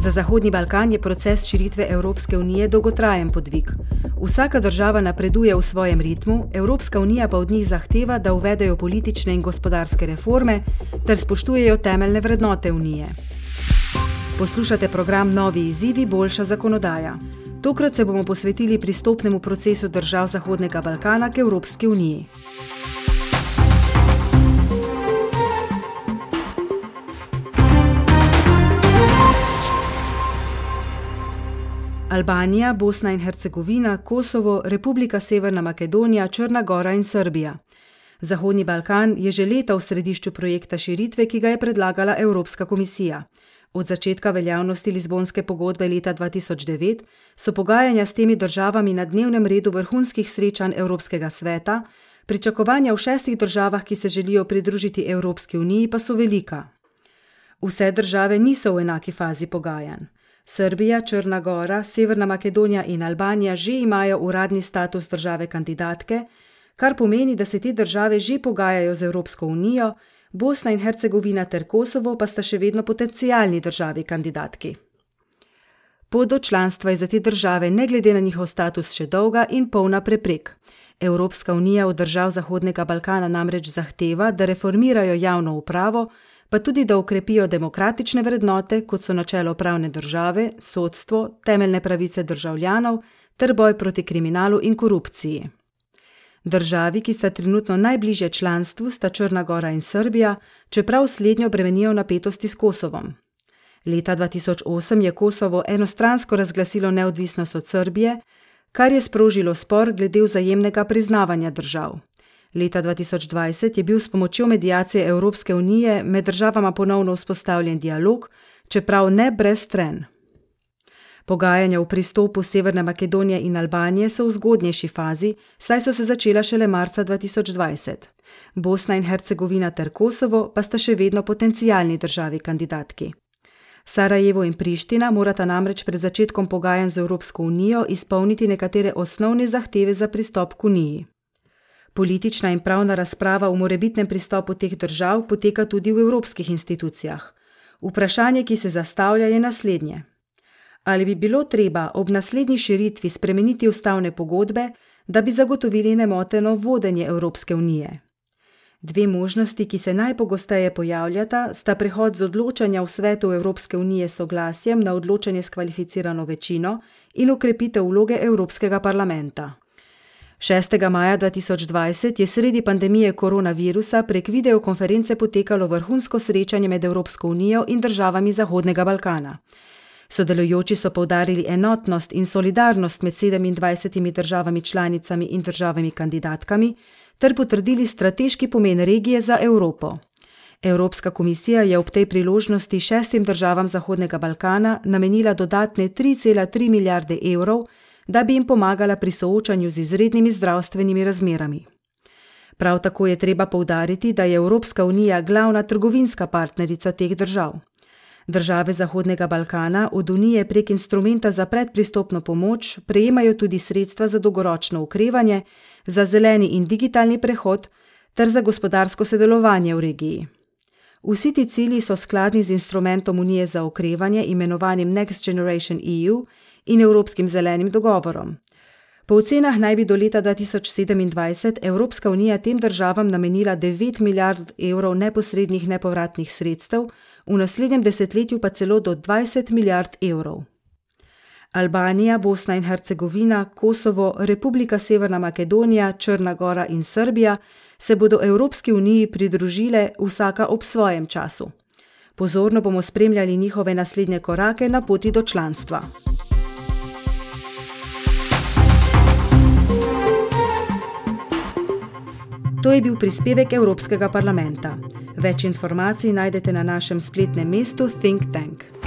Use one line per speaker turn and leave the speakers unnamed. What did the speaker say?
Za Zahodni Balkan je proces širitve Evropske unije dolgotrajen podvig. Vsaka država napreduje v svojem ritmu, Evropska unija pa od njih zahteva, da uvedejo politične in gospodarske reforme ter spoštujejo temeljne vrednote unije. Poslušate program Novi izzivi, boljša zakonodaja. Tokrat se bomo posvetili pristopnemu procesu držav Zahodnega Balkana k Evropski uniji. Albanija, Bosna in Hercegovina, Kosovo, Republika Severna Makedonija, Črna Gora in Srbija. Zahodni Balkan je že leta v središču projekta širitve, ki ga je predlagala Evropska komisija. Od začetka veljavnosti Lizbonske pogodbe leta 2009 so pogajanja s temi državami na dnevnem redu vrhunskih srečanj Evropskega sveta, pričakovanja v šestih državah, ki se želijo pridružiti Evropski uniji, pa so velika. Vse države niso v enaki fazi pogajanj. Srbija, Črna Gora, Severna Makedonija in Albanija že imajo uradni status države kandidatke, kar pomeni, da se te države že pogajajo z Evropsko unijo, Bosna in Hercegovina ter Kosovo pa sta še vedno potencijalni državi kandidatki. Pot do članstva je za te države, ne glede na njihov status, še dolga in polna preprek. Evropska unija od držav Zahodnega Balkana namreč zahteva, da reformirajo javno upravo, pa tudi da ukrepijo demokratične vrednote, kot so načelo pravne države, sodstvo, temeljne pravice državljanov ter boj proti kriminalu in korupciji. Državi, ki sta trenutno najbližje članstvu, sta Črna Gora in Srbija, čeprav slednjo bremenijo napetosti s Kosovom. Leta 2008 je Kosovo enostransko razglasilo neodvisnost od Srbije, kar je sprožilo spor glede vzajemnega priznavanja držav. Leta 2020 je bil s pomočjo medijacije Evropske unije med državama ponovno vzpostavljen dialog, čeprav ne brez stren. Pogajanja v pristopu Severne Makedonije in Albanije so v zgodnejši fazi, saj so se začela šele marca 2020. Bosna in Hercegovina ter Kosovo pa sta še vedno potencijalni državi kandidatki. Sarajevo in Priština morata namreč pred začetkom pogajanj z Evropsko unijo izpolniti nekatere osnovne zahteve za pristop k uniji. Politična in pravna razprava o morebitnem pristopu teh držav poteka tudi v evropskih institucijah. Vprašanje, ki se zastavlja, je naslednje: Ali bi bilo treba ob naslednji širitvi spremeniti ustavne pogodbe, da bi zagotovili nemoteno vodenje Evropske unije? Dve možnosti, ki se najpogosteje pojavljata, sta prehod z odločanja v svetu Evropske unije s soglasjem na odločanje s kvalificirano večino in ukrepitev vloge Evropskega parlamenta. 6. maja 2020 je sredi pandemije koronavirusa prek videokonference potekalo vrhunsko srečanje med Evropsko unijo in državami Zahodnega Balkana. Sodelujoči so povdarili enotnost in solidarnost med 27 državami članicami in državami kandidatkami ter potrdili strateški pomen regije za Evropo. Evropska komisija je ob tej priložnosti šestim državam Zahodnega Balkana namenila dodatne 3,3 milijarde evrov da bi jim pomagala pri soočanju z izrednimi zdravstvenimi razmerami. Prav tako je treba povdariti, da je Evropska unija glavna trgovinska partnerica teh držav. Države Zahodnega Balkana od unije prek instrumenta za predpristopno pomoč prejemajo tudi sredstva za dolgoročno ukrevanje, za zeleni in digitalni prehod ter za gospodarsko sodelovanje v regiji. Vsi ti cilji so skladni z instrumentom Unije za okrevanje, imenovanim Next Generation EU, in Evropskim zelenim dogovorom. Po ocenah naj bi do leta 2027 Evropska unija tem državam namenila 9 milijard evrov neposrednih nepovratnih sredstev, v naslednjem desetletju pa celo do 20 milijard evrov. Albanija, Bosna in Hercegovina, Kosovo, Republika Severna Makedonija, Črna Gora in Srbija se bodo Evropski uniji pridružile vsaka ob svojem času. Pozorno bomo spremljali njihove naslednje korake na poti do članstva. To je bil prispevek Evropskega parlamenta. Več informacij najdete na našem spletnem mestu Think Tank.